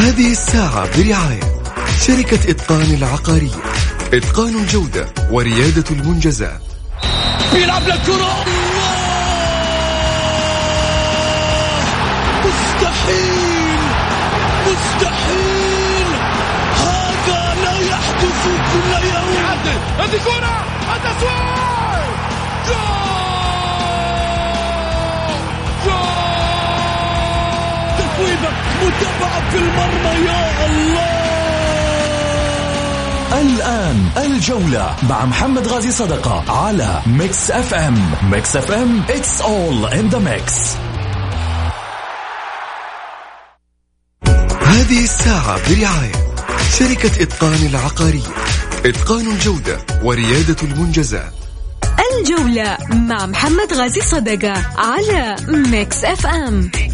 هذه الساعة برعاية شركة إتقان العقارية. إتقان الجودة وريادة المنجزات. بيلعب للكرة مستحيل! مستحيل! هذا لا يحدث كل يوم. هذه كرة. التسويق متابعة في المرمى يا الله! الآن الجولة مع محمد غازي صدقة على Mix FM Mix FM it's all in the mix. هذه الساعة برعاية شركة إتقان العقارية. إتقان الجودة وريادة المنجزات. الجولة مع محمد غازي صدقة على ميكس اف ام, ميكس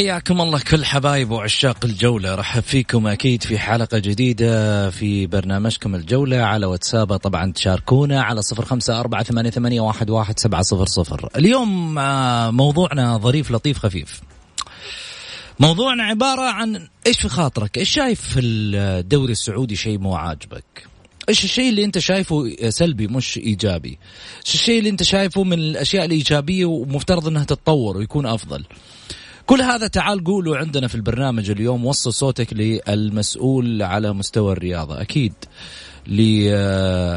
حياكم الله كل حبايب وعشاق الجولة. رحب فيكم أكيد في حلقة جديدة في برنامجكم الجولة على واتساب. طبعا تشاركونا على صفر خمسة أربعة ثمانية, ثمانية واحد, واحد سبعة صفر صفر. اليوم موضوعنا ظريف لطيف خفيف. موضوعنا عبارة عن إيش في خاطرك؟ إيش شايف في الدوري السعودي شيء مو عاجبك؟ إيش الشيء اللي أنت شايفه سلبي مش إيجابي؟ إيش الشيء اللي أنت شايفه من الأشياء الإيجابية ومفترض إنها تتطور ويكون أفضل؟ كل هذا تعال قولوا عندنا في البرنامج اليوم وصل صوتك للمسؤول على مستوى الرياضة. أكيد لي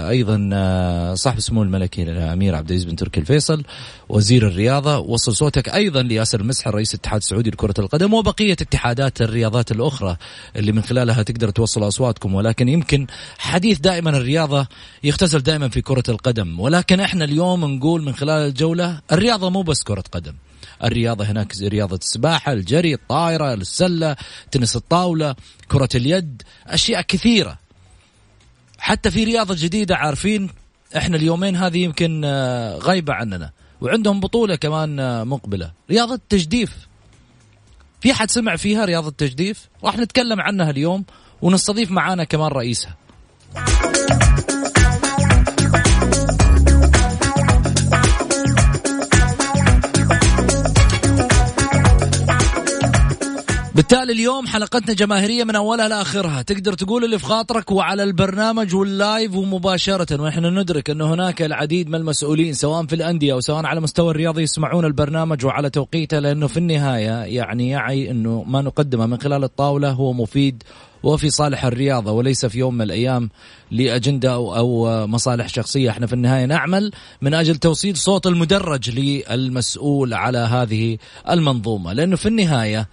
أيضا آه، صاحب السمو الملكي الأمير عبد العزيز بن تركي الفيصل وزير الرياضة. وصل صوتك أيضا لياسر المسحر رئيس الاتحاد السعودي لكرة القدم وبقية اتحادات الرياضات الأخرى اللي من خلالها تقدر توصل أصواتكم. ولكن يمكن حديث دائما الرياضة يختزل دائما في كرة القدم. ولكن إحنا اليوم نقول من خلال الجولة الرياضة مو بس كرة قدم. الرياضة هناك رياضة السباحة الجري الطائرة السلة تنس الطاولة كرة اليد أشياء كثيرة. حتى في رياضة جديدة عارفين إحنا اليومين هذه يمكن آه، غايبة عننا وعندهم بطولة كمان آه، مقبلة. رياضة تجديف في حد سمع فيها رياضة تجديف راح نتكلم عنها اليوم ونستضيف معانا كمان رئيسها. بالتالي اليوم حلقتنا جماهيرية من أولها لآخرها تقدر تقول اللي في خاطرك وعلى البرنامج واللايف ومباشرة ونحن ندرك أن هناك العديد من المسؤولين سواء في الأندية أو سواء على مستوى الرياضي يسمعون البرنامج وعلى توقيته لأنه في النهاية يعني يعي أنه ما نقدمه من خلال الطاولة هو مفيد وفي صالح الرياضة وليس في يوم من الأيام لأجندة أو, أو مصالح شخصية. إحنا في النهاية نعمل من أجل توصيل صوت المدرج للمسؤول على هذه المنظومة لأنه في النهاية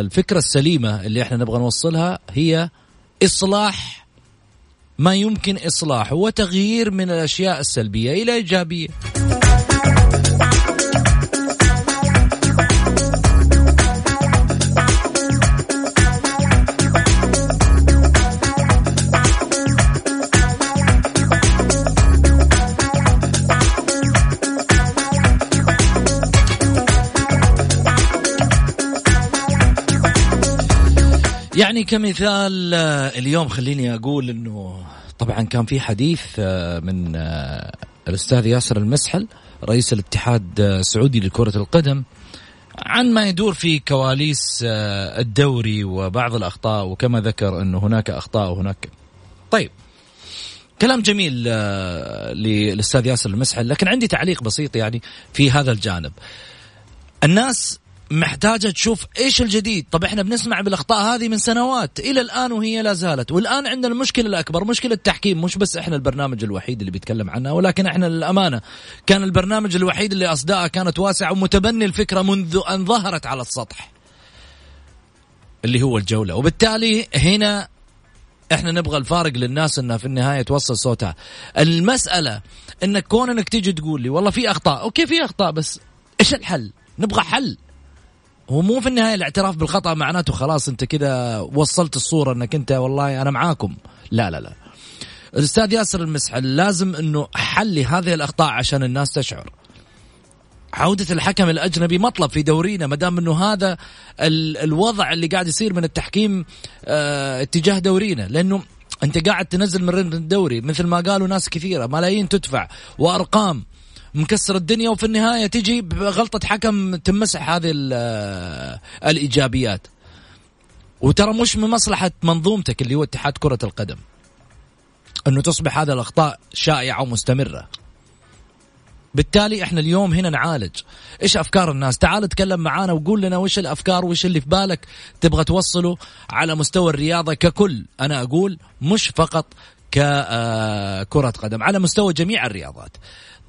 الفكرة السليمة اللي إحنا نبغى نوصلها هي إصلاح ما يمكن إصلاحه وتغيير من الأشياء السلبية إلى إيجابية. يعني كمثال آه، اليوم خليني أقول إنه طبعا كان في حديث آه، من آه، الأستاذ ياسر المسحل رئيس الاتحاد السعودي لكرة القدم عن ما يدور في كواليس الدوري وبعض الأخطاء وكما ذكر إنه هناك أخطاء وهناك. طيب كلام جميل للأستاذ ياسر المسحل لكن عندي تعليق بسيط يعني في هذا الجانب. الناس محتاجة تشوف إيش الجديد. طب إحنا بنسمع بالأخطاء هذه من سنوات. إلى الآن وهي لا زالت. والآن عندنا المشكلة الأكبر مشكلة التحكيم. مش بس إحنا البرنامج الوحيد اللي بيتكلم عنها ولكن إحنا للأمانة كان البرنامج الوحيد اللي أصداءه كانت واسعة ومتبني الفكرة منذ أن ظهرت على السطح اللي هو الجولة. وبالتالي هنا إحنا نبغى الفارق للناس إنها في النهاية توصل صوتها. المسألة انك كون انك تيجي تقول لي والله في أخطاء. أوكي في أخطاء بس إيش الحل؟ نبغى حل. هو مو في النهاية الاعتراف بالخطأ معناته خلاص انت كذا وصلت الصورة انك انت والله أنا معاكم. لا لا لا. الأستاذ ياسر المسحل لازم انه حل هذه الأخطاء عشان الناس تشعر. عودة الحكم الأجنبي مطلب في دورينا ما دام أنه هذا الوضع اللي قاعد يصير من التحكيم آه اتجاه دورينا. لأنه أنت قاعد تنزل من الدوري مثل ما قالوا ناس كثيرة ملايين تدفع وأرقام. مكسر الدنيا وفي النهاية تجي بغلطة حكم تمسح هذه الإيجابيات. وترى مش من مصلحة منظومتك اللي هو اتحاد كرة القدم إنه تصبح هذه الأخطاء شائعة ومستمرة. بالتالي إحنا اليوم هنا نعالج. إيش أفكار الناس؟ تعال اتكلم معانا وقول لنا وش الأفكار وش اللي في بالك تبغى توصله على مستوى الرياضة ككل. أنا أقول مش فقط ككرة قدم على مستوى جميع الرياضات.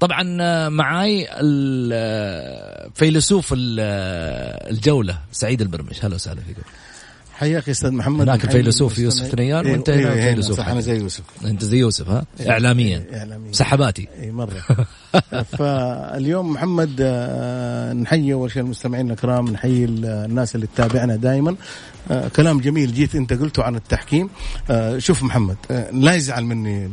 طبعا آه، معاي الفيلسوف آه، آه، الجولة سعيد البرمش. هلا وسهلا فيكم حياك أستاذ محمد. هناك الفيلسوف يوسف ثنيان وأنت إيه هنا إيه فيلسوف أنا زي يوسف. أنت زي يوسف ها؟ إيه اعلاميا. إعلاميا. سحباتي. اي مرة. فاليوم محمد نحيي أول شيء المستمعين الكرام نحيي الناس اللي تتابعنا دائما كلام جميل جيت أنت قلته عن التحكيم. شوف محمد لا يزعل مني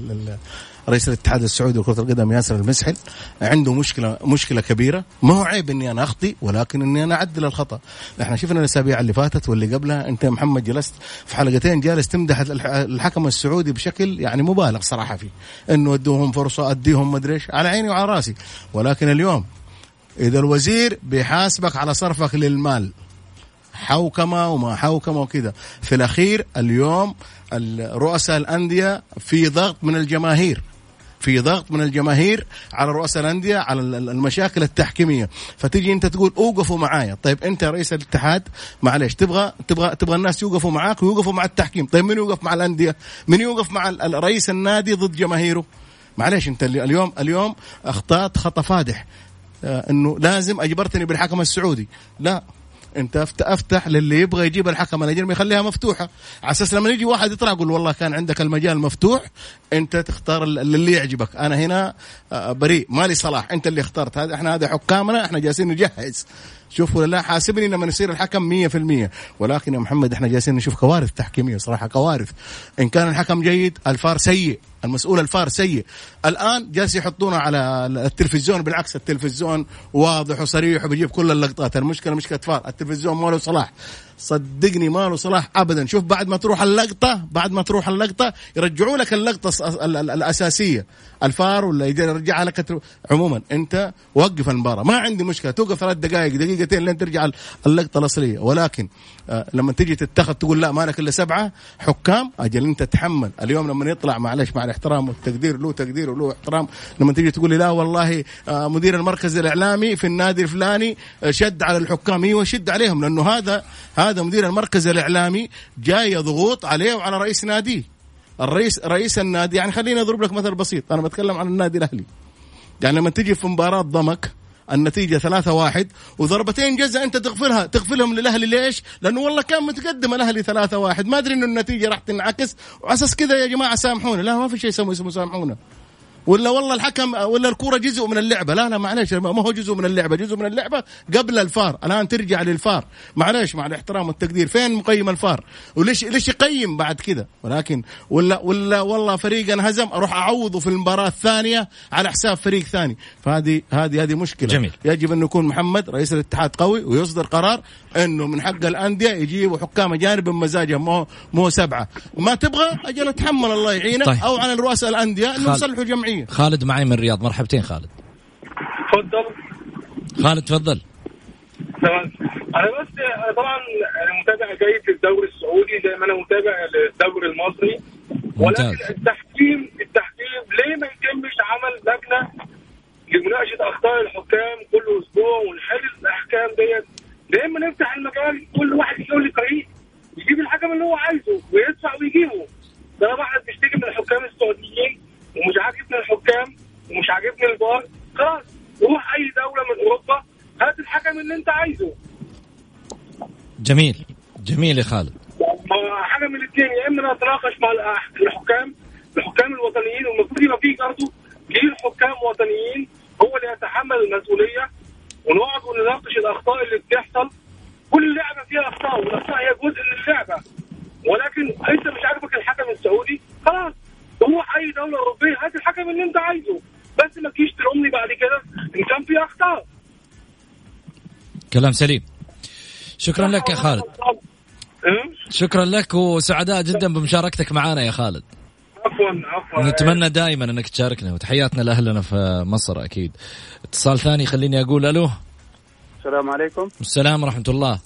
رئيس الاتحاد السعودي لكرة القدم ياسر المسحل عنده مشكلة مشكلة كبيرة. ما هو عيب إني أنا أخطي ولكن إني أنا أعدل الخطأ. إحنا شفنا الأسابيع اللي فاتت واللي قبلها أنت يا محمد جلست في حلقتين جالس تمدح الحكم السعودي بشكل يعني مبالغ صراحة فيه. إنه أدوهم فرصة أديهم مدري إيش على عيني وعلى رأسي. ولكن اليوم إذا الوزير بيحاسبك على صرفك للمال حوكمة وما حوكمة وكذا. في الأخير اليوم رؤساء الأندية في ضغط من الجماهير. في ضغط من الجماهير على رؤساء الأندية على المشاكل التحكيمية. فتيجي أنت تقول أوقفوا معايا. طيب أنت رئيس الاتحاد معلش تبغى تبغى تبغى الناس يوقفوا معاك ويوقفوا مع التحكيم. طيب من يوقف مع الأندية؟ من يوقف مع رئيس النادي ضد جماهيره؟ معلش أنت اليوم اليوم أخطأت خطأ فادح. آه إنه لازم أجبرتني بالحكم السعودي. لا. انت افتح للي يبغى يجيب الحكم الاجنبي خليها مفتوحة. على أساس لما يجي واحد يطلع يقول والله كان عندك المجال مفتوح انت تختار اللي يعجبك. أنا هنا آه، بريء. مالي صلاح. انت اللي اخترت. هذا إحنا هذا حكامنا إحنا جالسين نجهز. شوفوا لا حاسبني لما يصير الحكم 100% ولكن يا محمد إحنا جالسين نشوف كوارث تحكيمية صراحة كوارث. إن كان الحكم جيد الفار سيء المسؤول الفار سيء. الآن جالس يحطونه على التلفزيون بالعكس التلفزيون واضح وصريح وبيجيب كل اللقطات. المشكلة مشكلة فار التلفزيون ما له صلاح. صدقني ما له صلاح ابدا. شوف بعد ما تروح اللقطة بعد ما تروح اللقطة يرجعوا لك اللقطة الأساسية. الفار ولا يرجعها لك عموما. أنت وقف المباراة. ما عندي مشكلة. توقف ثلاث دقائق دقيقتين لين ترجع اللقطة الأصلية. ولكن لما تجي تتخذ تقول لا مالك إلا سبعة حكام أجل أنت تحمل. اليوم لما يطلع معلش مع الاحترام والتقدير له تقدير وله احترام. لما تجي تقول لي لا والله آه مدير المركز الإعلامي في النادي الفلاني آه شد على الحكام. أيوه شد عليهم لأنه هذا هذا مدير المركز الإعلامي جاي ضغوط عليه وعلى رئيس ناديه الرئيس رئيس النادي يعني خليني أضرب لك مثل بسيط. أنا بتكلم عن النادي الأهلي. يعني لما تيجي في مباراة ضمك النتيجة ثلاثة واحد وضربتين جزاء أنت تغفلها تغفلهم للأهلي ليش؟ لأنه والله كان متقدم الأهلي ثلاثة واحد. ما أدري إنه النتيجة راح تنعكس. وعلى أساس كذا يا جماعة سامحونا. لا ما في شيء اسمه سامحونا. ولا والله الحكم ولا الكورة جزء من اللعبة. لا لا معلش ما هو جزء من اللعبة. جزء من اللعبة قبل الفار. الآن ترجع للفار. معلش مع الاحترام والتقدير. فين مقيم الفار؟ وليش ليش يقيم بعد كذا؟ ولكن ولا ولا والله فريق انهزم أروح أعوضه في المباراة الثانية على حساب فريق ثاني. فهذه هذه هذه مشكلة. جميل. يجب انه يكون محمد رئيس الاتحاد قوي ويصدر قرار إنه من حق الأندية يجيبوا حكام أجانب بمزاجهم مو مو سبعة. ما تبغى؟ أجل أتحمل الله يعينك. طيب. أو على رؤساء الأندية انه يصلحوا جمعية. الجمعيه خالد معي من الرياض. مرحبتين خالد. تفضل. خالد تفضل. تمام. أنا بس طبعا أنا متابع جيد للدوري السعودي زي ما أنا متابع للدوري المصري. ممتاز. ولكن التحكيم التحكيم ليه ما يتمش عمل لجنه لمناقشة أخطاء الحكام كل أسبوع ونحل الأحكام ديت؟ لما نفتح المجال كل واحد يقول لي فريق يجيب الحكم اللي هو عايزه ويدفع ويجيبه؟ ده واحد بيشتكي من الحكام السعوديين ومش عاجبني الحكام ومش عاجبني الفار خلاص روح أي دولة من أوروبا هات الحكم اللي أنت عايزه. جميل جميل يا خالد. حاجة من الاثنين يا إما نتناقش مع الحكام الحكام الوطنيين والمفروض يبقى في برضه جيل حكام وطنيين هو اللي يتحمل المسؤولية ونقعد ونناقش الأخطاء اللي بتحصل. كل لعبة فيها أخطاء والأخطاء هي جزء من اللعبة. ولكن أنت مش عاجبك الحكم السعودي خلاص روح أي دولة أوروبية هات الحكم اللي أنت عايزه. بس ما تجيش تلومني بعد كده. إن كان في أخطاء. كلام سليم. شكرا لك يا خالد. إيه؟ شكرا لك وسعداء جدا بمشاركتك معنا يا خالد. عفوا عفوا. نتمنى دائما إنك تشاركنا وتحياتنا لأهلنا في مصر أكيد. اتصال ثاني خليني أقول ألو. السلام عليكم. السلام ورحمة الله.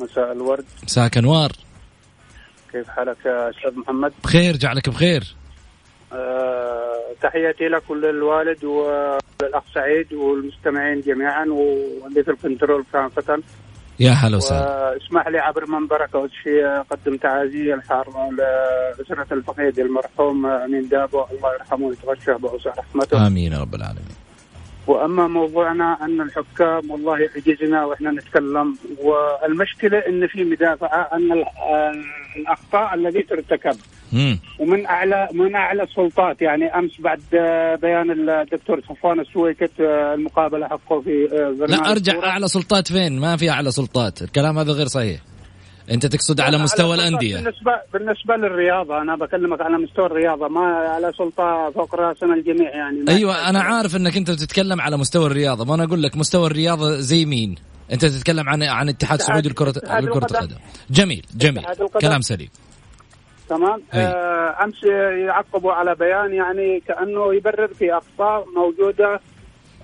مساء الورد. مساك أنوار. كيف حالك يا أستاذ محمد؟ بخير جعلك بخير. تحياتي لك وللوالد وللاخ سعيد والمستمعين جميعا في الكنترول كافه يا هلا وسهلا. واسمح لي عبر منبرك اول شيء أقدم تعازي الحاره لأسرة الفقيد المرحوم أمين دابو. الله يرحمه ويتغشى بأوسع رحمته. آمين يا رب العالمين. وأما موضوعنا أن الحكام والله عجزنا وإحنا نتكلم والمشكلة إن في مدافعه أن ال- الأخطاء التي ترتكب. ومن اعلى من أعلى السلطات يعني أمس بعد بيان الدكتور صفوان السويكت المقابلة حقه في آه، لا أرجع. أعلى سلطات فين ما في أعلى سلطات الكلام هذا غير صحيح أنت تقصد على مستوى سلطات الأندية. بالنسبة بالنسبة للرياضة أنا بكلمك على مستوى الرياضة ما على سلطة فوق راسنا الجميع يعني. أيوه أنا عارف إنك أنت تتكلم على مستوى الرياضة ما أنا أقول لك مستوى الرياضة زي مين؟ أنت تتكلم عن عن اتحاد سعودي لكره لكره القدم. جميل جميل. كلام سليم. تمام. آه أمس يعقبوا على بيان يعني كأنه يبرر في أخطاء موجودة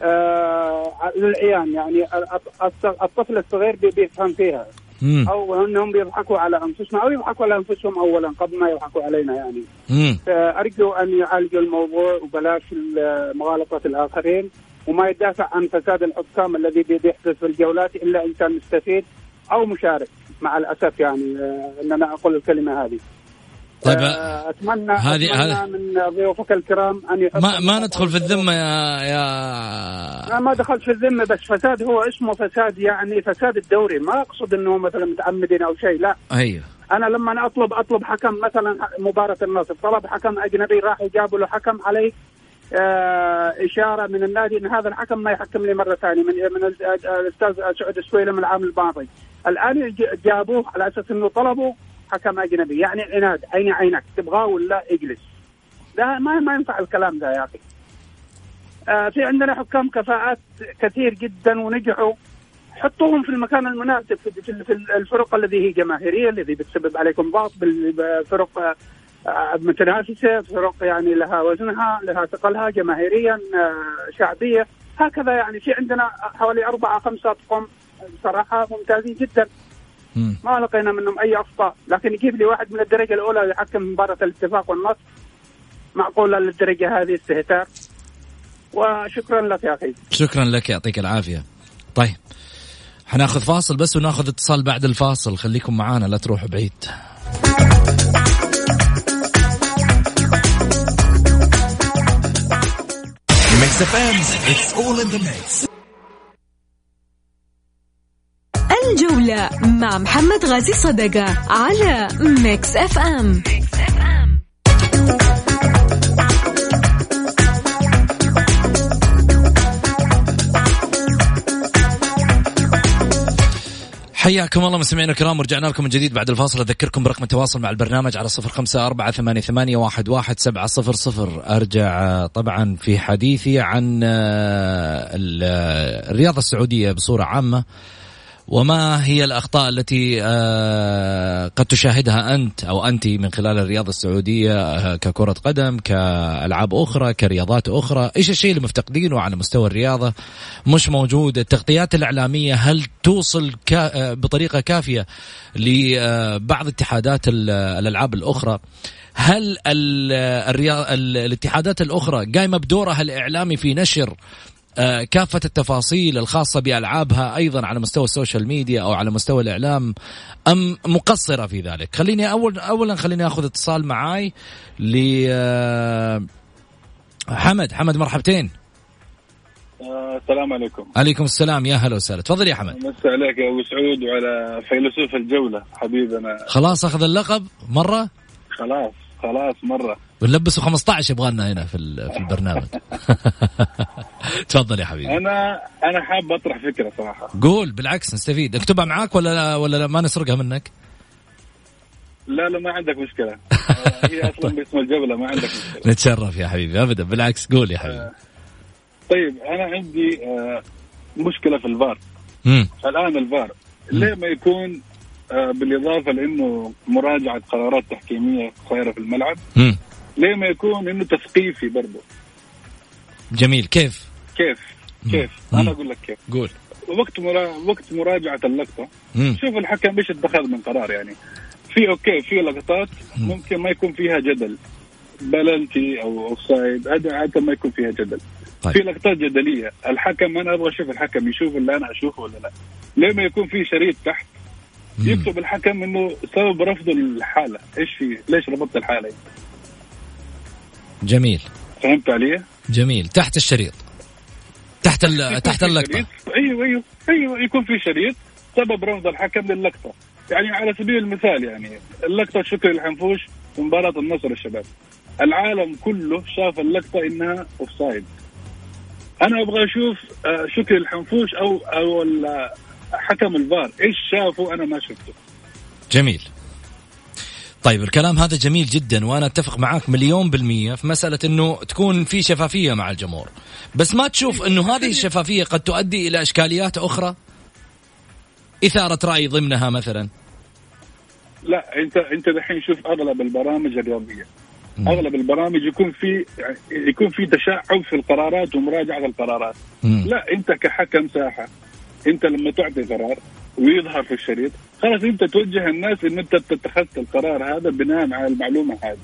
آه للعيان يعني. الط- الط- الطفل الصغير بي- بيفهم فيها. مم. أو أنهم بيضحكوا على أنفسهم أو يضحكوا على أنفسهم اولا قبل ما يضحكوا علينا يعني مم. ارجو أن يعالجوا الموضوع وبلاش ال- مغالطه الآخرين وما يدافع عن فساد الحكام الذي بي- بيحدث في الجولات إلا إن كان مستفيد أو مشارك مع الأسف يعني آه، ان أنا أقول الكلمة هذه طيب آه، اتمنى هذه- هذه- من ضيوفك الكرام أن ما ما ندخل في الذمة يا أنا يا ما دخلت في الذمة بس فساد هو اسمه فساد يعني فساد الدوري. ما أقصد إنه مثلا متعمدين أو شيء لا. أيوه. أنا لما أنا اطلب أطلب حكم مثلا مباراة النصر طلب حكم أجنبي راح جابوا له حكم عليه آه إشارة من النادي إن هذا الحكم ما يحكم لي مرة ثانية من من ال- الأستاذ سعود السويلم العام الماضي. الآن جابوه على أساس إنه طلبوا حكم أجنبي. يعني عناد عيني عينك؟ تبغاه ولا إجلس؟ لا ما ما ينفع الكلام ده يا أخي. آه في عندنا حكام كفاءات كثير جدا ونجحوا. حطوهم في المكان المناسب في, في, الفرق الذي هي جماهيرية الذي بتسبب عليكم ضغط بالفرق آه، متنافسة فرق يعني لها وزنها لها ثقلها جماهيريا آه، شعبية. هكذا يعني في عندنا حوالي أربعة خمسة أطقم. صراحة ممتازين جدا. ما لقينا منهم أي أخطاء. لكن يجيب لي واحد من الدرجة الأولى يحكم مباراة الاتفاق والنصر. معقوله للدرجة هذه استهتار. وشكرا لك يا أخي. شكرا لك يعطيك العافية. طيب حناخذ فاصل بس وناخذ اتصال بعد الفاصل. خليكم معانا لا تروحوا بعيد. Mix FM, it's all in the mix. مع محمد غازي صدقة على Mix FM حياكم الله مستمعينا الكرام ورجعنا لكم من جديد بعد الفاصل. أذكركم برقم التواصل مع البرنامج على صفر خمسة أربعة ثمانية, ثمانية واحد, واحد سبعة صفر صفر. أرجع آه، طبعا في حديثي عن آه، آه، الرياضة السعودية بصورة عامة. وما هي الأخطاء التي آه، قد تشاهدها أنت أو أنت من خلال الرياضة السعودية آه، ككرة قدم كألعاب أخرى كرياضات أخرى؟ إيش الشيء اللي مفتقدينه على مستوى الرياضة؟ مش موجود. التغطيات الإعلامية هل توصل آه، بطريقة كافية لبعض اتحادات ال- الألعاب الأخرى؟ هل الاتحادات الأخرى قايمة بدورها الإعلامي في نشر كافة التفاصيل الخاصة بألعابها أيضا على مستوى ال social media أو على مستوى الإعلام أم مقصرة في ذلك؟ خليني أول أولا خليني أخذ اتصال معاي ل آه، حمد. حمد مرحبتين. السلام عليكم. عليكم السلام. يا هلا وسهلا. تفضل يا حمد. مسا عليك يا أبو سعود وعلى فيلسوف الجولة حبيبنا. خلاص أخذ اللقب. مرة؟ خلاص خلاص مرة. ونلبسه 15 يبغى لنا هنا في في البرنامج. تفضل يا حبيبي. أنا أنا حاب أطرح فكرة صراحة. قول بالعكس نستفيد. اكتبها معاك ولا لا ولا لا؟ ما نسرقها منك. لا لا ما عندك مشكلة. هي أصلا باسم الجبلة ما عندك مشكلة. نتشرف يا حبيبي ابدا. بالعكس قول يا حبيبي. طيب أنا عندي آه، مشكلة في الفار. الآن الفار. ليه ما يكون آه، بالإضافة لأنه مراجعة قرارات تحكيمية صايره في الملعب. ليه ما يكون إنه تثقيفي برضه. جميل. كيف؟ كيف؟ كيف؟ مم. أنا أقول لك كيف. قول. وقت مرا... وقت مراجعة اللقطة مم. شوف الحكم إيش اتخذ من قرار يعني. في okay في لقطات ممكن ما يكون فيها جدل. بلنتي أو offside هذا عاده ما يكون فيها جدل. طيب. في لقطات جدلية. الحكم أنا أبغى أشوف الحكم يشوف اللي أنا أشوفه ولا لا. ليه ما يكون في شريط تحت؟ يكتب الحكم إنه سبب رفض الحالة. إيش في؟ ليش رفضت الحالة؟ جميل. فهمت علي؟ جميل. تحت الشريط. تحت ال... تحت اللقطة. أيوه أيوه أيوه يكون في شريط. سبب رفض الحكم للقطة. يعني على سبيل المثال يعني اللقطة شكري الحنفوش في مباراه النصر الشباب. العالم كله شاف اللقطة إنها اوفسايد أنا أبغى أشوف آه، شكري الحنفوش أو أو حكم الفار. إيش شافوا؟ أنا ما شفته. جميل. طيب الكلام هذا جميل جدا وأنا أتفق معاك مليون بالمية في مسألة إنه تكون في شفافية مع الجمهور. بس ما تشوف إنه هذه الشفافية قد تؤدي إلى إشكاليات أخرى؟ إثارة رأي ضمنها مثلا؟ لا أنت أنت دحين شوف أغلب البرامج الرياضيه أغلب البرامج يكون في يكون في تشعب في القرارات ومراجعة القرارات. مم. لا أنت كحكم ساحة أنت لما تعطي قرار ويظهر في الشريط خلاص انت توجه الناس ان انت اتخذت القرار هذا بناء على المعلومة هذه.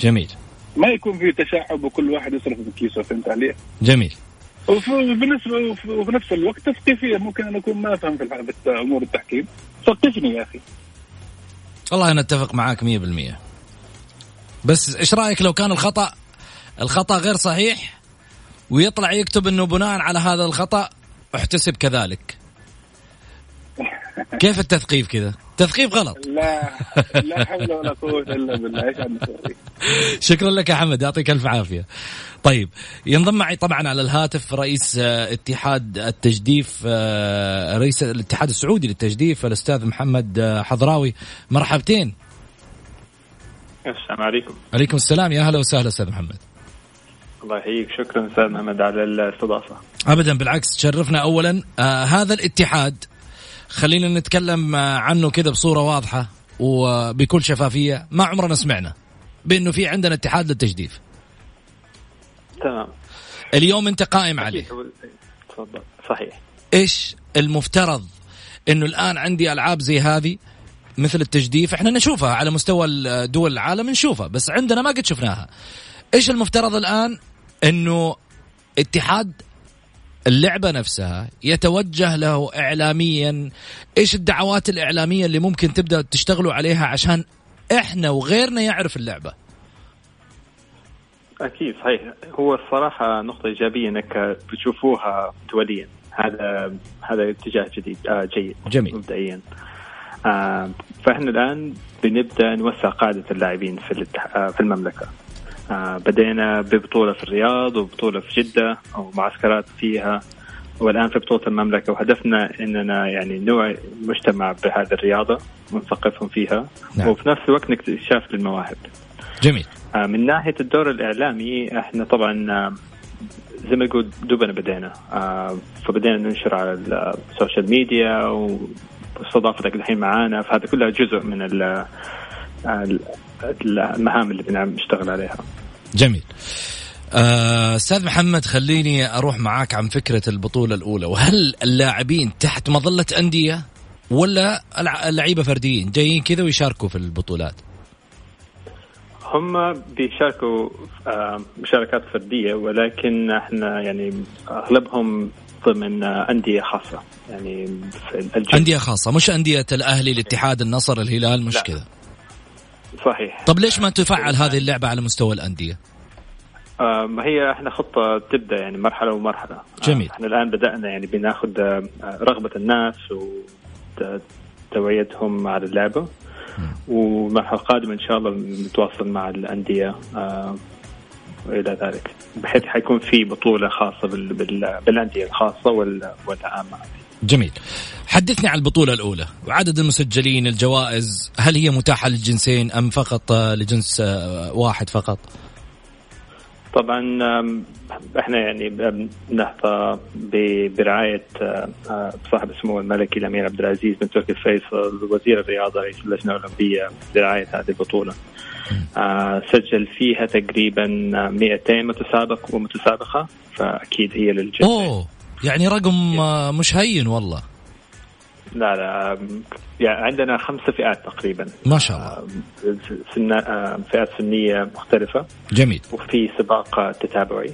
جميل. ما يكون في تشعب وكل واحد يصرف من كيسه فهمت علي؟ جميل. وفي وفي نفس الوقت تثقيفية. ممكن أنا أكون ما أفهم في أمور التحكيم. ثقفني يا أخي. والله أنا أتفق معاك مية بالمية. بس إيش رأيك لو كان الخطأ الخطأ غير صحيح ويطلع يكتب إنه بناء على هذا الخطأ احتسب كذلك. كيف التثقيف كذا تثقيف غلط لا لا حول ولا قوة إلا بالله نسوي؟ شكرا لك يا حمد يعطيك ألف عافية. طيب ينضم معي طبعا على الهاتف رئيس آه، اتحاد التجديف آه، رئيس الاتحاد السعودي للتجديف الأستاذ محمد آه، حضراوي مرحبتين. السلام عليكم عليكم السلام يا أهلا وسهلا أستاذ محمد. الله يحييك شكرا أستاذ محمد على الاستضافة ابدا بالعكس تشرفنا اولا آه هذا الاتحاد خلينا نتكلم عنه كذا بصورة واضحة وبكل شفافية. ما عمرنا سمعنا بأنه في عندنا اتحاد للتجديف. تمام. اليوم أنت قائم عليه. تفضل. صحيح. إيش المفترض أنه الآن عندي ألعاب زي هذه مثل التجديف؟ إحنا نشوفها على مستوى دول العالم نشوفها بس عندنا ما قد شفناها. إيش المفترض الآن؟ أنه اتحاد اللعبة نفسها يتوجه له اعلاميا. إيش الدعوات الإعلامية اللي ممكن تبدأ تشتغلوا عليها عشان إحنا وغيرنا يعرف اللعبة؟ أكيد صحيح. هو الصراحة نقطة إيجابية إنك بتشوفوها دوليا هذا هذا اتجاه جديد آه جيد. جميل. مبدئيا. آه فإحنا الآن بنبدأ نوسع قاعدة اللاعبين في. آه في المملكة. بدينا ببطولة في الرياض وبطولة في جدة ومعسكرات فيها. والآن في بطولة المملكة وهدفنا إننا يعني نوعي المجتمع بهذه الرياضة ونثقفهم فيها. نعم. وفي نفس الوقت إكتشاف للمواهب. جميل. آه، من ناحية الدور الإعلامي إحنا طبعا آه، زي ما يقول دوبنا بدينا. آه، فبدينا ننشر على ال social media واستضافتك الحين معانا. فهذا كلها جزء من ال- آه، المهام اللي بنشتغل عليها. جميل. آه، أستاذ محمد خليني أروح معاك عن فكرة البطولة الأولى. وهل اللاعبين تحت مظلة أندية ولا اللعيبة فرديين؟ جايين كذا ويشاركوا في البطولات. هم بيشاركوا آه، مشاركات فردية ولكن إحنا يعني أغلبهم ضمن آه، أندية خاصة. يعني أندية خاصة مش أندية الأهلي الاتحاد النصر الهلال مش. كذا. صحيح. طب ليش ما تفعل هذه اللعبة على مستوى الأندية؟ آه، ما هي إحنا خطة تبدأ يعني مرحلة ومرحلة. آه، جميل. إحنا الآن بدأنا يعني بناخذ آه، رغبة الناس وتوعيتهم على اللعبة. والمرحلة القادمة إن شاء الله نتواصل مع الأندية والى ذلك. بحيث حيكون في بطولة خاصة بال... بال... بالأندية الخاصة وال... والعامة. جميل. حدثني عن البطولة الأولى وعدد المسجلين الجوائز. هل هي متاحة للجنسين أم فقط لجنس واحد فقط؟ طبعا إحنا يعني نحظى ب- برعاية صاحب السمو الملكي الأمير عبد العزيز بن تركي الفيصل وزير الرياضة رئيس اللجنة الأولمبية برعاية هذه البطولة. آه، سجل فيها تقريبا 200 متسابق ومتسابقة فأكيد هي للجنة أوه! يعني رقم آه، مش هين والله. لا لا يعني عندنا خمسة فئات تقريبا. ما شاء الله. آه، سن آه، فئات سنية مختلفة. جميل. وفي سباق آه، تتابعي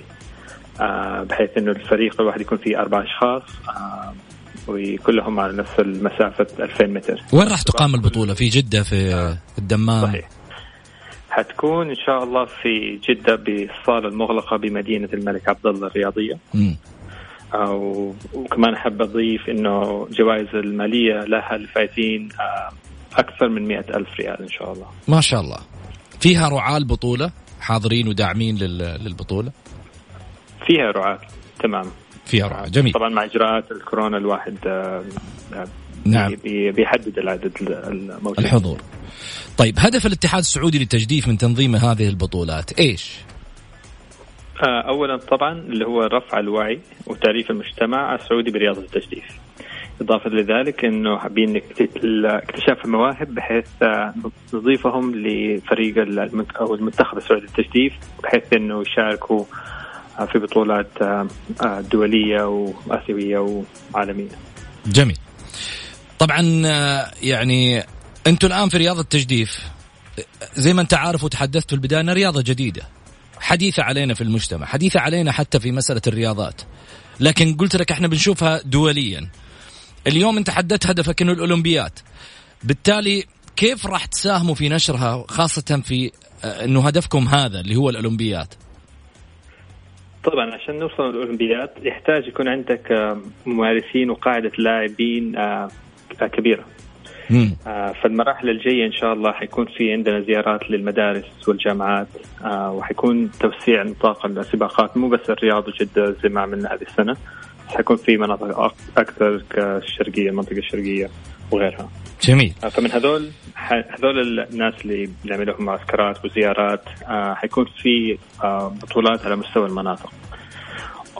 آه، بحيث إنه الفريق الواحد يكون فيه أربع أشخاص آه، وكلهم على نفس المسافة 2000 متر. وين راح تقام البطولة؟ في جدة في الدمام؟ صحيح. حتكون إن شاء الله في جدة بالصاله المغلقة بمدينة الملك عبد الله الرياضية. مم. آه، و- وكمان أحب أضيف إنه جوائز المالية لها الفائزين آه، أكثر من مئة ألف ريال إن شاء الله. ما شاء الله. فيها رعاة البطولة حاضرين وداعمين لل- للبطولة؟ فيها رعاة تمام. فيها رعاة جميل. طبعا مع إجراءات الكورونا الواحد آه، آه، نعم. بي- بيحدد العدد الموجود. الحضور. طيب هدف الاتحاد السعودي للتجديف من تنظيم هذه البطولات إيش؟ آه، اولا طبعا اللي هو رفع الوعي وتعريف المجتمع السعودي برياضة التجديف. إضافة لذلك إنه حابين اكتشاف المواهب بحيث آه، نضيفهم لفريق أو المنتخب السعودي للتجديف بحيث إنه يشاركوا آه، في بطولات دولية وآسيوية وعالمية. جميل. طبعا يعني أنتم الآن في رياضة التجديف. زي ما أنت عارف وتحدثت في البداية انها رياضة جديدة. حديثه علينا في المجتمع حديثه علينا حتى في مسألة الرياضات. لكن قلت لك إحنا بنشوفها دوليا. اليوم أنت حددت هدفك إنه الأولمبياد. بالتالي كيف راح تساهموا في نشرها خاصة في آه، إنه هدفكم هذا اللي هو الأولمبياد؟ طبعا عشان نوصل للأولمبياد يحتاج يكون عندك آه، ممارسين وقاعدة لاعبين آه، فالمراحل الجاية إن شاء الله حيكون في عندنا زيارات للمدارس والجامعات آه، وحيكون توسيع نطاق السباقات مو بس الرياض وجدة زي ما عملنا هذه السنة حيكون في مناطق أكثر كالشرقية المنطقة الشرقية وغيرها. جميل. آه، فمن هذول هذول الناس اللي بنعمل لهم معسكرات وزيارات آه، حيكون في آه، بطولات على مستوى المناطق.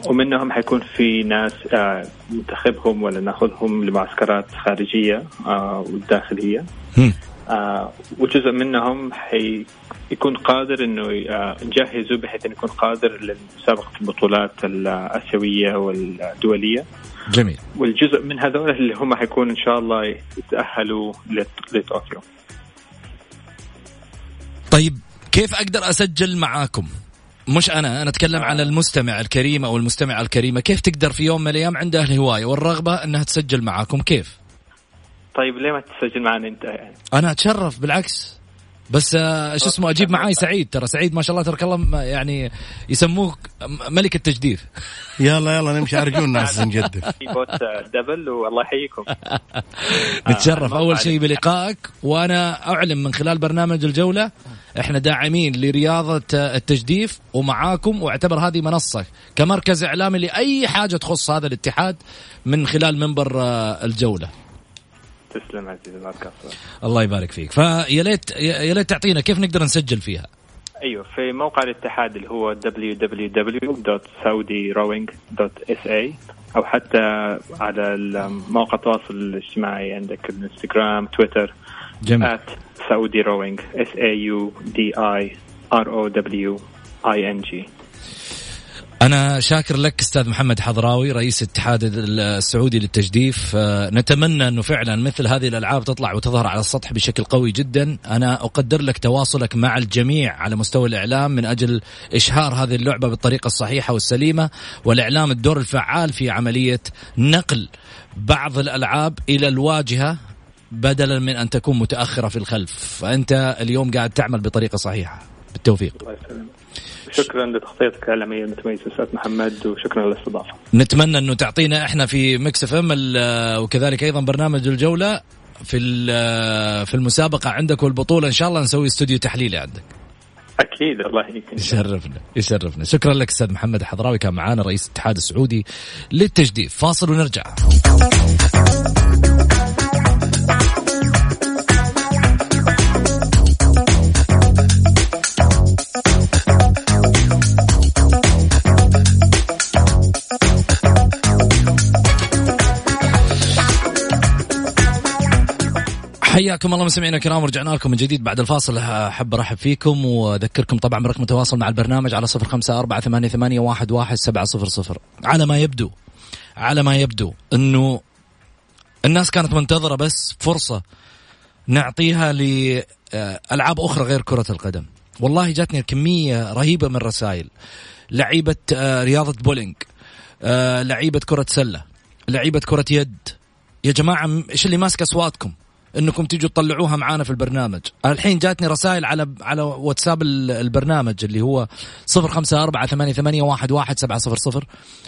ومنهم حيكون في ناس آه، ننتخبهم ولا ناخذهم لمعسكرات خارجية آه، والداخلية. آه، وجزء منهم حيكون قادر إنه آه، نجهزه بحيث إنه يكون قادر لمسابقة البطولات الآسيوية والدولية جميل والجزء من هذول اللي هم حيكون إن شاء الله يتأهلوا لطوكيو طيب كيف أقدر أسجل معاكم؟ مش أنا أنا أتكلم عن المستمع الكريم أو المستمعه الكريمة. كيف تقدر في يوم من الأيام عنده الهوايه والرغبة إنها تسجل معاكم. كيف؟ طيب ليه ما تسجل معنا أنت يعني؟ أنا أتشرف بالعكس. بس آه، شو اسمه أجيب معاي سعيد. ترى سعيد ما شاء الله تبارك الله يعني يسموه م- ملك التجديف يلا يلا نمشي. أرجونا ناس نجدف في boat آه، double والله يحييكم. نتشرف. أول شيء. بلقائك وأنا أعلن من خلال برنامج الجولة إحنا داعمين لرياضة التجديف ومعاكم واعتبر هذه منصة كمركز إعلامي لأي حاجة تخص هذا الاتحاد من خلال منبر آه، الجولة. تسلم عزيزي الله يبارك فيك. فيا ليت يا ليت تعطينا كيف نقدر نسجل فيها؟ أيوه في موقع الاتحاد اللي هو www.saudirowing.sa أو حتى على مواقع التواصل الاجتماعي عندك الانستغرام تويتر. جميل. At Saudi Rowing. S A U D I R O W I N G. أنا شاكر لك أستاذ محمد حضراوي رئيس الاتحاد السعودي للتجديف. آه، نتمنى أنه فعلا مثل هذه الألعاب تطلع وتظهر على السطح بشكل قوي جدا. أنا أقدر لك تواصلك مع الجميع على مستوى الإعلام من أجل إشهار هذه اللعبة بالطريقة الصحيحة والسليمة والإعلام الدور الفعال في عملية نقل بعض الألعاب إلى الواجهة. بدلا من أن تكون متأخرة في الخلف. فأنت اليوم قاعد تعمل بطريقة صحيحة. بالتوفيق. الله يسلمك. شكرا لتغطيتك الإعلامية المتميزة أستاذ محمد وشكرا للاستضافة نتمنى أنه تعطينا إحنا في Mix FM وكذلك أيضا برنامج الجولة في في المسابقة عندك والبطولة. إن شاء الله نسوي استوديو تحليلي عندك. أكيد الله يشرفنا يشرفنا. شكرا لك أستاذ محمد الحضراوي كان معانا رئيس الاتحاد السعودي للتجديد. فاصل ونرجع. حياكم الله مستمعينا الكرام ورجعنا لكم من جديد بعد الفاصل. أحب أرحب فيكم وأذكركم طبعا برقم التواصل مع البرنامج على صفر خمسة أربعة ثمانية, ثمانية واحد, واحد سبعة صفر صفر. على ما يبدو على ما يبدو إنه الناس كانت منتظرة بس فرصة نعطيها لألعاب أخرى غير كرة القدم. والله جاتني كمية رهيبة من الرسائل لعيبة آه، رياضة بولينج آه، لعيبة كرة سلة لعيبة كرة يد. يا جماعة إيش اللي ماسك أصواتكم؟ إنكم تيجوا تطلعوها معانا في البرنامج. الحين جاتني رسائل على على واتساب البرنامج اللي هو صفر خمسة أربعة ثمانية, ثمانية واحد, واحد سبعة صفر صفر.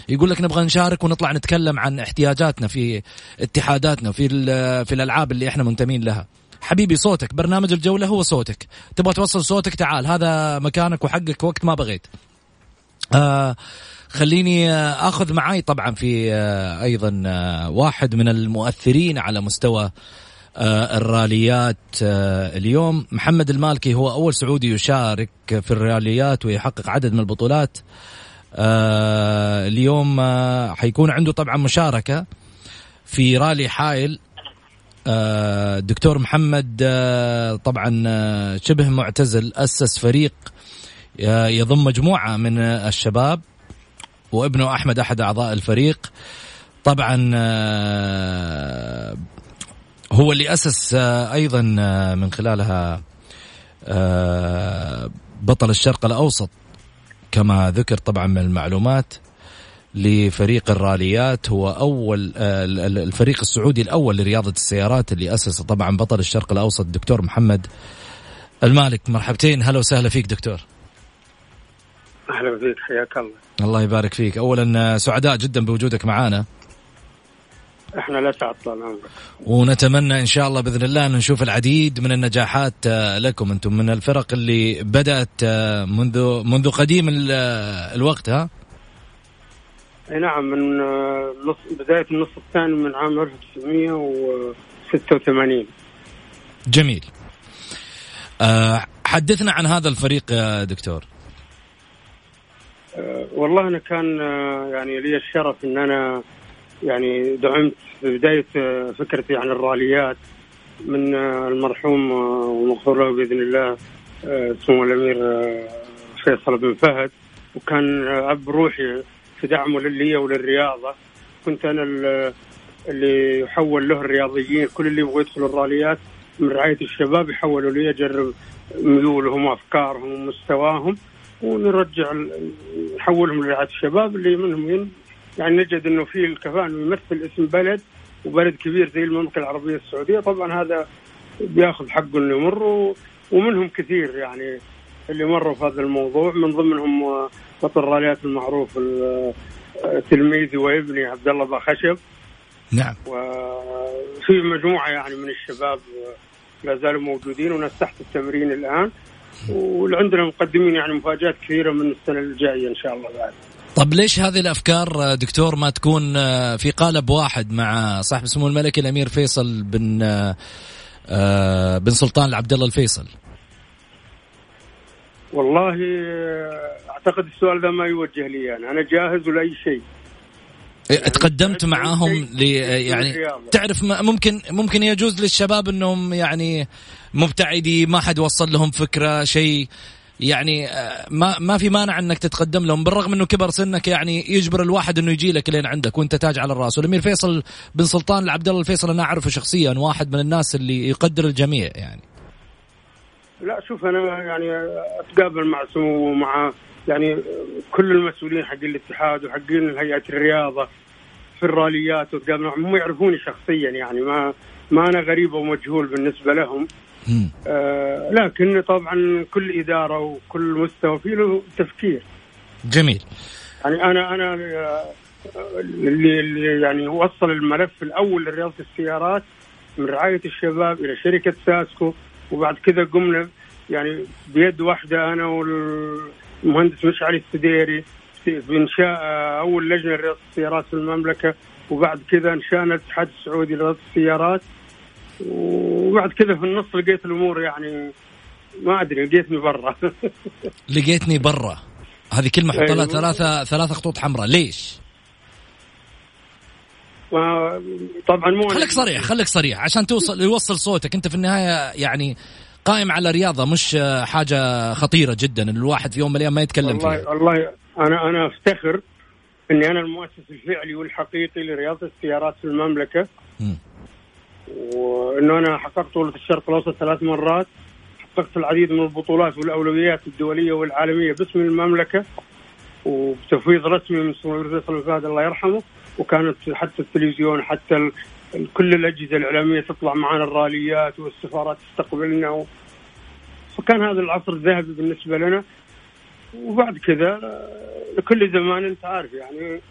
يقول لك نبغى نشارك ونطلع نتكلم عن احتياجاتنا في اتحاداتنا في في الألعاب اللي إحنا منتمين لها. حبيبي صوتك برنامج الجولة هو صوتك. تبغى توصل صوتك؟ تعال. هذا مكانك وحقك وقت ما بغيت. آه خليني آخذ معاي طبعا في آه أيضا آه واحد من المؤثرين على مستوى آه، الراليات آه، اليوم محمد المالكي هو أول سعودي يشارك في الراليات ويحقق عدد من البطولات. آه، اليوم حيكون عنده طبعا مشاركة في رالي حائل. دكتور محمد طبعا شبه معتزل أسس فريق يضم مجموعة من الشباب وابنه أحمد أحد أعضاء الفريق. طبعا هو اللي أسس آه، أيضا آه، من خلالها آه، بطل الشرق الأوسط كما ذكر طبعا من المعلومات لفريق الراليات. هو أول الفريق السعودي الأول لرياضة السيارات اللي اسسه طبعا بطل الشرق الأوسط الدكتور محمد المالك. مرحبتين هلا وسهلا فيك دكتور. أهلا فيك حياك الله. الله يبارك فيك. اولا سعداء جدا بوجودك معنا إحنا لا عمرك ونتمنى إن شاء الله بإذن الله أن نشوف العديد من النجاحات آه، لكم أنتم من الفرق اللي بدأت آه، منذ منذ قديم آه، الوقت ها؟ أي نعم من نص بداية النص الثاني من عام 1986 جميل. حدثنا عن هذا الفريق يا دكتور. والله أنا كان يعني لي الشرف إن أنا يعني دعمت في بداية آه، فكرتي عن الراليات من آه، المرحوم آه، ومغفور له بإذن الله سمو الأمير فيصل بن فهد. وكان أب روحي في دعمه لي وللرياضة. كنت أنا اللي يحول له الرياضيين كل اللي يبغوا يدخلوا الراليات من رعاية الشباب يحولوا لي أجرب ميولهم وأفكارهم ومستواهم ونرجع نحولهم لرعاية الشباب اللي منهم يعني نجد إنه في الكفاءه انه يمثل اسم بلد وبلد كبير زي المملكة العربية السعودية. طبعا هذا بيأخذ حقه إنه يمر ومنهم كثير يعني اللي مروا في هذا الموضوع. من ضمنهم بطل الراليات المعروف تلميذي وابني عبد الله باخشب نعم. وفي مجموعة يعني من الشباب لا زالوا موجودين وناس تحت التمرين الآن. وعندنا مقدمين يعني مفاجآت كثيرة من السنة الجاية إن شاء الله بعد. طب ليش هذه الأفكار دكتور ما تكون آه، في قالب واحد مع صاحب سمو الملكي الأمير فيصل بن آه، آه، بن سلطان العبد الله الفيصل؟ والله أعتقد السؤال ذا ما يوجه لي أنا، أنا جاهز لأي شيء. يعني تقدمت معاهم ل يعني تعرف ممكن ممكن يجوز للشباب إنهم يعني مبتعدي ما حد وصل لهم فكرة شيء يعني آه، ما ما في مانع انك تتقدم لهم بالرغم انه كبر سنك يعني يجبر الواحد انه يجي لك لين عندك وانت تاج على الراس والامير فيصل بن سلطان العبد الله الفيصل أنا أعرفه شخصيا واحد من الناس اللي يقدر الجميع يعني. لا شوف أنا يعني أتقابل مع سمو ومع يعني كل المسؤولين حق الاتحاد وحقين هيئة الرياضة في الراليات وتقابل هم يعرفوني شخصيا يعني ما ما أنا غريب ومجهول بالنسبة لهم. آه لكن طبعا كل إدارة وكل مستوى فيه له تفكير. جميل. يعني أنا أنا اللي, اللي يعني وصل الملف الأول لرياضة السيارات من رعاية الشباب إلى شركة ساسكو وبعد كذا قمنا يعني بيد واحدة أنا والمهندس مشعل السديري في انشاء أول لجنة لرياضة السيارات في المملكة وبعد كذا انشانا الاتحاد السعودي لرياضة السيارات. وبعد كذا في النص لقيت الأمور يعني ما أدري لقيتني برا. لقيتني برا. هذه كلمة حط لها أيوة. ثلاثة ثلاثة خطوط حمراء. ليش؟ طبعا مو خليك صريح خليك صريح. عشان توصل يوصل صوتك. أنت في النهاية يعني قائم على رياضة مش حاجة خطيرة جدا. الواحد في يوم من الأيام ما يتكلم فيها. والله والله أنا أنا أفتخر إني أنا المؤسس الفعلي والحقيقي لرياضة السيارات في المملكة. مم. وإنه أنا حققت بطوله الشرق الأوسط ثلاث مرات. حققت العديد من البطولات والأولويات الدولية والعالمية باسم المملكة وبتفويض رسمي من سمو فيصل الفهد الله يرحمه. وكانت حتى التلفزيون حتى كل الأجهزة الإعلامية تطلع معنا الراليات والسفارات تستقبلنا و... فكان هذا العصر الذهبي بالنسبة لنا. وبعد كذا لكل زمان أنت عارف يعني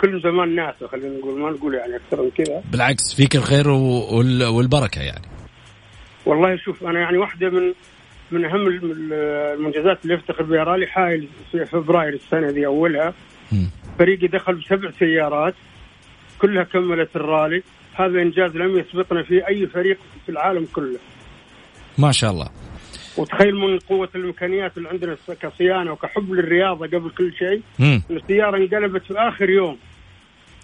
كل زمان ناسه خلينا نقول ما نقول يعني أكثر من كذا. بالعكس فيك الخير والبركة يعني. والله شوف أنا يعني واحدة من من أهم الم- المنجزات اللي أفتخر بها. رالي حايل في فبراير السنة دي أولها. مم. فريقي دخل بسبع سيارات كلها كملت الرالي. هذا إنجاز لم يسبقنا فيه أي فريق في العالم كله. ما شاء الله. وتخيل من قوة الإمكانيات اللي عندنا كصيانة وكحب للرياضة قبل كل شيء. السيارة انقلبت في آخر يوم.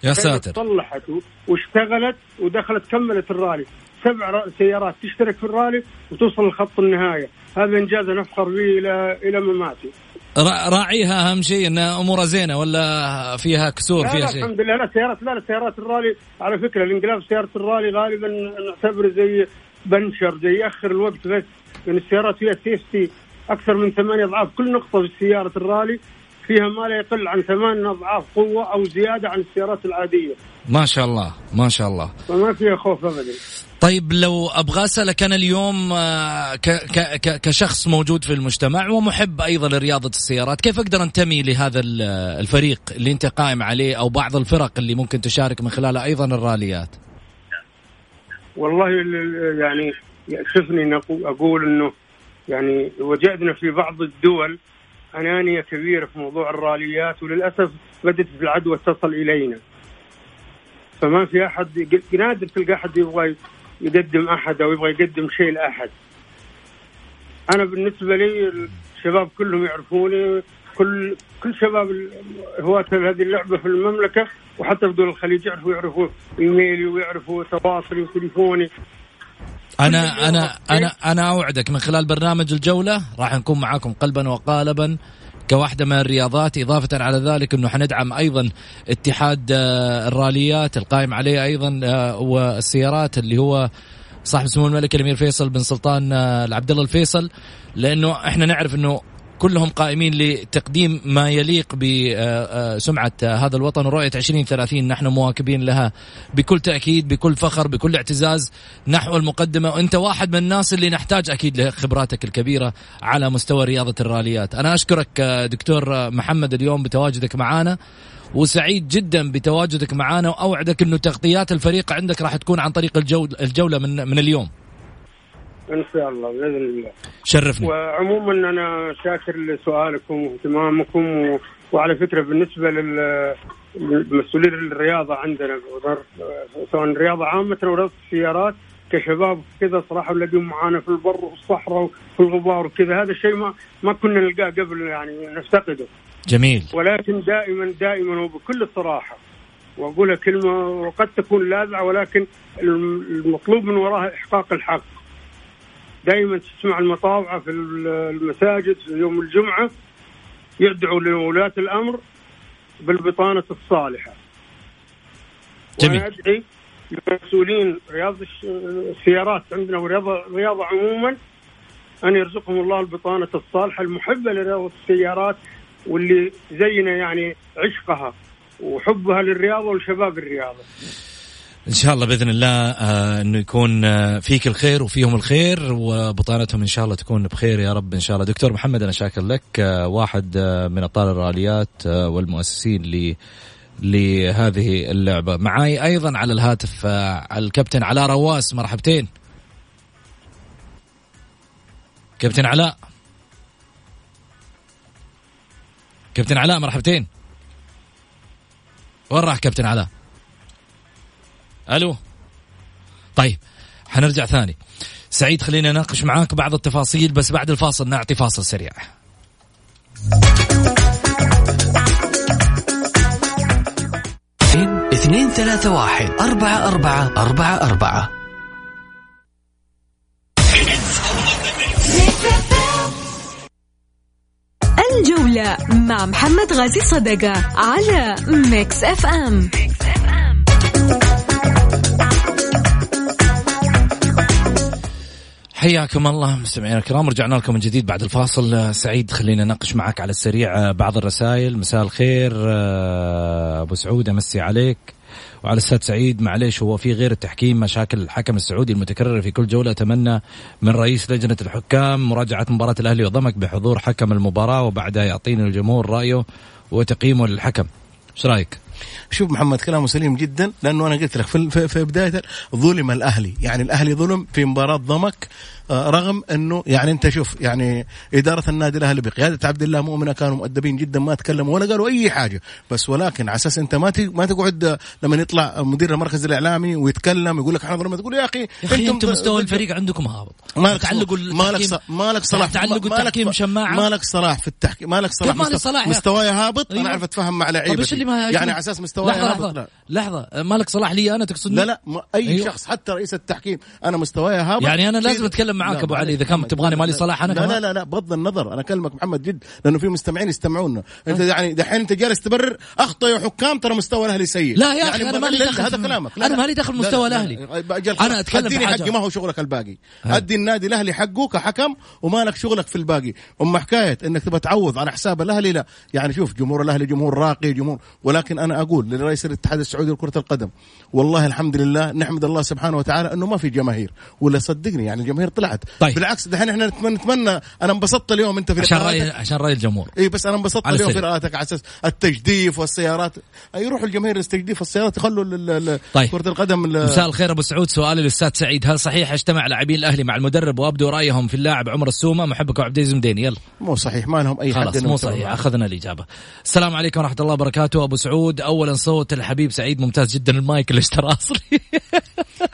يا ساتر. صلحت و- واشتغلت ودخلت كملت الرالي. سبع سيارات تشترك في الرالي وتوصل لخط النهاية. هذا إنجاز نفخر به إلى إلى مماتي. را- راعيها أهم شيء إن أمورها زينة ولا فيها كسور فيها لا شيء؟ الحمد لله. لا سيارات لا لا سيارات الرالي على فكرة الإنقلاب سيارة الرالي غالبا نعتبره زي بنشر زي يأخر الوقت بس. لأن السيارات فيها سيفتي أكثر من ثمانية أضعاف. كل نقطة في سيارة الرالي فيها ما لا يقل عن ثمان أضعاف قوة أو زيادة عن السيارات العادية. ما شاء الله ما شاء الله. فما فيها خوف ابدا. طيب لو أبغى أسألك أنا اليوم آه، كشخص موجود في المجتمع ومحب أيضا لرياضة السيارات، كيف أقدر أنتمي لهذا ال- الفريق اللي أنت قائم عليه أو بعض الفرق اللي ممكن تشارك من خلالها أيضا الراليات؟ والله ال- ال- يعني يأسفني ان أقو- أقول إنه يعني وجدنا في بعض الدول أنانية كبيرة في موضوع الراليات وللأسف بدات العدوى تصل إلينا. فما في يق- نادر تلقى أحد يبغى يقدم أحد أو يبغى يقدم شيء لأحد. أنا بالنسبة لي الشباب كلهم يعرفوني كل كل شباب هواة هذه اللعبة في المملكة وحتى في دول الخليج يعرفوا يعرفوا إيميلي ويعرفوا تواصلي وتليفوني أنا أنا أنا أنا أوعدك. من خلال برنامج الجولة راح نكون معاكم قلبا وقالبا كواحدة من الرياضات. إضافة على ذلك أنه حندعم أيضا اتحاد آه، الراليات القائم عليه أيضا آه، والسيارات اللي هو صاحب سمو الملك الأمير فيصل بن سلطان آه، العبد الله الفيصل. لأنه إحنا نعرف أنه كلهم قائمين لتقديم ما يليق بسمعة هذا الوطن ورؤية 2030 نحن مواكبين لها بكل تأكيد بكل فخر بكل اعتزاز. نحو المقدمة وأنت واحد من الناس اللي نحتاج أكيد لخبراتك الكبيرة على مستوى رياضة الراليات. أنا أشكرك آه، دكتور آه، محمد اليوم بتواجدك معنا وسعيد جدا بتواجدك معنا وأوعدك أنه تغطيات الفريق عندك راح تكون عن طريق الجو- الجولة من, من اليوم. إن شاء الله بإذن الله. شرفني وعموما أنا شاكر لسؤالكم واهتمامكم و... وعلى فكرة بالنسبة لل للمسؤولين الرياضة عندنا سواء الرياضه عامة ورياضه السيارات كشباب كذا صراحة نلاقيهم معانا في البر والصحراء وفي الغبار وكذا هذا الشيء ما ما كنا نلقاه قبل يعني نفتقده. جميل. ولكن دائما دائما وبكل صراحة واقولها كلمة وقد تكون لاذعة ولكن الم- المطلوب من وراها إحقاق الحق. دائما تسمع المطاوعة في المساجد في يوم الجمعة يدعوا لولاة الأمر بالبطانة الصالحة. جميل. وأنا ادعي للمسؤولين رياض السيارات عندنا ورياضه الرياضه عموما أن يرزقهم الله البطانة الصالحة المحبة لرياضه السيارات واللي زينا يعني عشقها وحبها للرياضة ولشباب الرياضة. إن شاء الله بإذن الله آه إنه يكون آه فيك الخير وفيهم الخير وبطانتهم إن شاء الله تكون بخير يا رب إن شاء الله. دكتور محمد أنا شاكر لك آه واحد من ابطال الراليات والمؤسسين ل لهذه اللعبة. معاي أيضا على الهاتف الكابتن علاء رواس مرحبتين. كابتن علاء. كابتن علاء مرحبتين. وين راح كابتن علاء؟ ألو؟ طيب حنرجع ثاني. سعيد خلينا نناقش معاك بعض التفاصيل بس بعد الفاصل نعطي فاصل سريع. اثنين ثلاثة واحد أربعة أربعة أربعة أربعة. الجولة مع محمد غازي صدقة على Mix FM. حياكم الله مستمعينا الكرام. رجعنا لكم من جديد بعد الفاصل. سعيد خلينا نناقش معك على السريع بعض الرسائل. مساء الخير أبو سعود أمسي عليك. وعلى الأستاذ سعيد معليش هو في غير التحكيم مشاكل الحكم السعودي المتكررة في كل جولة. أتمنى من رئيس لجنة الحكام مراجعة مباراة الأهلي وضمك بحضور حكم المباراة وبعدها يعطينا الجمهور رأيه وتقييمه للحكم. إيش رأيك؟ شوف محمد كلامه سليم جدا لأنه أنا قلت لك في, في, بداية ظلم الأهلي. يعني الأهلي ظلم في مباراة ضمك رغم انه يعني انت شوف يعني اداره النادي الاهلي بقياده عبد الله مؤمنه كانوا مؤدبين جدا ما تكلموا ولا قالوا أي حاجة. بس ولكن على أساس أنت ما ما تقعد لما يطلع مدير المركز الإعلامي ويتكلم يقول لك إحنا ظلمنا تقول يا أخي يا أخي أنتم مستوى الفريق عندكم هابط. مالك تعلقوا مالك مالك صلاح تعلقوا التحكيم شماعة. مالك صلاح في التحكيم مالك صلاح مالك صلاح مستواي هابط أنا أعرف اتفاهم مع لعيبتي يعني على أساس مستواي هابط لحظه لحظة مالك صلاح لي أنا تقصد لا لا أي أيوه. شخص حتى رئيس التحكيم أنا مستواي هابط يعني أنا لازم أتكلم معاك أبو علي إذا كان تبغاني مالي صلاح أنا لا لا لا لا بغض النظر. أنا أكلمك محمد جد لأنه في مستمعين يستمعونا أنت يعني دحين أنت جالس تبرر أخطأ حكام ترى مستوى الأهلي سيء. لا يا يعني أخي أنا مالي دخل هذا كلامك. أنا مالي دخل مستوى الأهلي. أنا أتكلم أديني حقي ما هو شغلك الباقي. أدي النادي الأهلي حقه كحكم وما لك شغلك في الباقي. اما حكاية إنك تبغى تعوض على حساب الأهلي؟ لا. يعني شوف جمهور الأهلي جمهور راقي جمهور. ولكن أنا أقول لرئيس الاتحاد السعودي لكرة القدم والله الحمد لله نحمد الله سبحانه وتعالى إنه ما في جماهير. ولا صدقني يعني الجماهير طلعت طيب. بالعكس دحين إحنا نتمنى أنا انبسطت اليوم أنت في عشان راي عشان رأي الجمهور. إي بس أنا انبسطت اليوم في رأيتك على أساس التجديف والسيارات. يروح الجماهير للتجديف والسيارات يخلوا طيب. كرة القدم مساء الخير أبو سعود. سؤالي للأستاذ سعيد. هل صحيح أجتمع لاعبين الأهلي مع المدرب وابدوا رأيهم في اللاعب عمر السومة؟ محبك عبد العزيز مديني. يلا. مو صحيح ما لهم أي خلاص مو صحيح. أخذنا الإجابة. السلام عليكم ورحمة الله وبركاته. أبو سعود اولا صوت الحبيب سعيد. ممتاز جدا. المايك اللي اشتراه أصلي.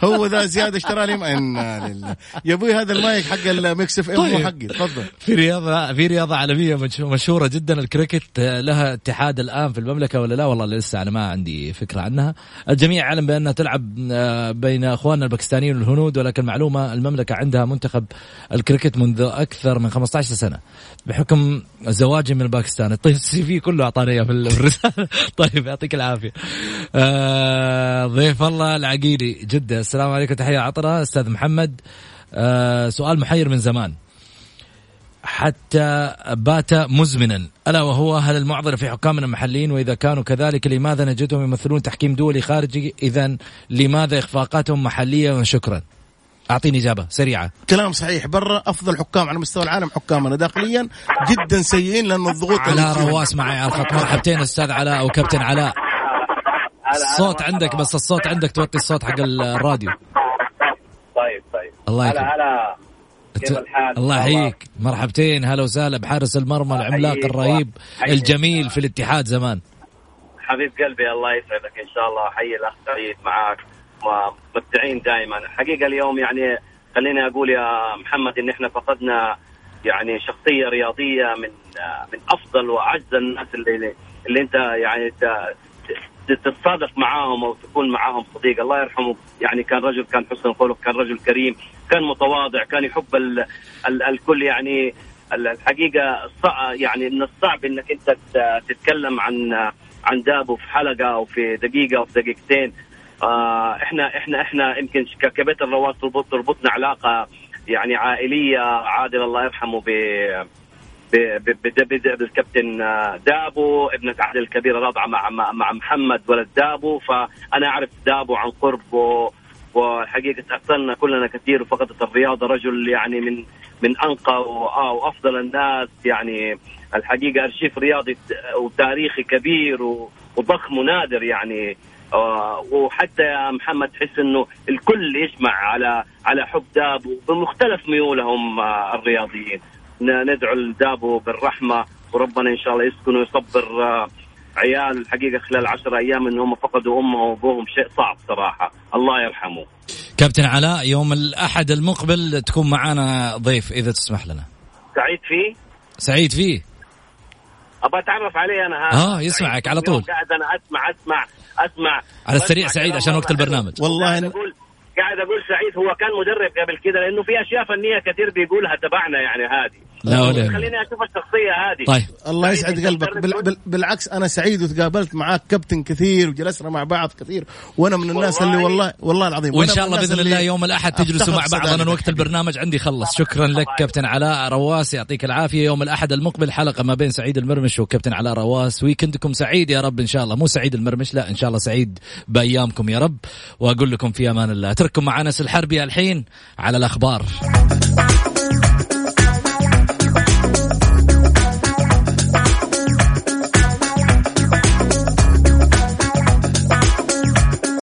هو ذا زيادة اشترى لي. إنا لله. يا أبوي هذا المايك حق ال Mix FM طيب. حقي تفضل. في رياضة في رياضة عالمية مشهورة جدا. الكريكت لها اتحاد الآن في المملكة ولا لا؟ والله لسه أنا ما عندي فكرة عنها. الجميع يعلم بأنها تلعب آه، بين أخواننا الباكستانيين والهنود ولكن معلومة المملكة عندها منتخب الكريكت منذ أكثر من 15 سنة. بحكم زواجي من باكستان طيب ال CV كله أعطاني في الرسالة. طيب يعطيك العافية. آه ضيف الله العقيلي جدة. السلام عليكم تحية عطرة. أستاذ محمد. آه سؤال محير من زمان. حتى بات مزمنا. ألا وهو هل المعضلة في حكامنا المحليين؟ وإذا كانوا كذلك لماذا نجدهم يمثلون تحكيم دولي خارجي؟ اذا لماذا إخفاقاتهم محلية؟ وشكرا أعطيني إجابة سريعة. كلام صحيح. برا أفضل حكام على مستوى العالم حكامنا. داخليا جدا سيئين لأنه الضغوط علاء رواس معي على الخط مرحبتين أستاذ علاء أو كابتن علاء. الصوت عندك بس الصوت عندك توطي الصوت حق الراديو. الله يكرمك. هلا. هلا كيف الحال؟ الله يحييك. مرحبتين هلا وسهلا بحارس المرمى العملاق الرهيب الجميل في الاتحاد زمان. حبيب قلبي الله يسعدك إن شاء الله. حي الأخ سعيد معاك مبدعين دائما حقيقة اليوم يعني خليني أقول يا محمد إن إحنا فقدنا يعني شخصية رياضية من من أفضل وأعز الناس اللي اللي أنت يعني تتصادق معاهم أو تكون معاهم صديق. الله يرحمه. يعني كان رجل كان حسن الخلق كان رجل كريم. كان متواضع كان يحب ال ال الكل يعني الحقيقة يعني من الصعب إنك أنت تتكلم عن عن دابو في حلقة أو في دقيقة أو في دقيقتين. آه إحنا إحنا إحنا يمكن كبيت الرواس تربط تربطنا علاقة يعني عائلية عادل الله يرحمه ب بالكابتن آه، دابو ابنة عادل الكبيرة رابعة مع مع محمد ولد دابو. فأنا أعرف دابو عن قرب وحقيقة تأثرنا كلنا كثير وفقدت الرياضة رجل يعني من من أنقى وأفضل الناس. يعني الحقيقة أرشيف رياضي وتاريخي كبير وضخم ونادر يعني. آه، وحتى يا محمد تحس إنه الكل يجمع على على حب دابو. بمختلف ميولهم آه، الرياضيين. ندعو لدابو بالرحمة وربنا إن شاء الله يسكن ويصبر آه، عيال الحقيقة خلال عشر أيام إنهم فقدوا امهم وأبوهم شيء صعب صراحة. الله يرحمه. كابتن علاء يوم الأحد المقبل تكون معنا ضيف إذا تسمح لنا. سعيد فيه؟ سعيد فيه؟ ابى أتعرف عليه أنا هذا آه يسمعك على طول. قاعد أنا أسمع أسمع أسمع. على السريع سعيد عشان وقت البرنامج. والله قاعد أقول قاعد أقول سعيد هو كان مدرب قبل كذا لأنه في أشياء فنية كثير بيقولها تبعنا يعني هذه. لا ولا خليني أشوف الشخصية هذه. طيب. الله يسعد قلبك. بال... بال... بالعكس أنا سعيد وتقابلت معاك كابتن كثير وجلسنا مع بعض كثير. وأنا من الناس والله اللي والله. والله العظيم وإن شاء الله بإذن الله يوم الأحد تجلسوا مع بعض أنا وقت البرنامج عندي خلص. شكرا لك كابتن علاء رواس. يعطيك العافية. يوم الأحد المقبل حلقة ما بين سعيد المرمش وكابتن علاء رواس. ويكندكم سعيد يا رب إن شاء الله. مو سعيد المرمش لا إن شاء الله سعيد بأيامكم يا رب. وأقول لكم في أمان الله. أترككم مع انس الحربي الحين على الأخبار.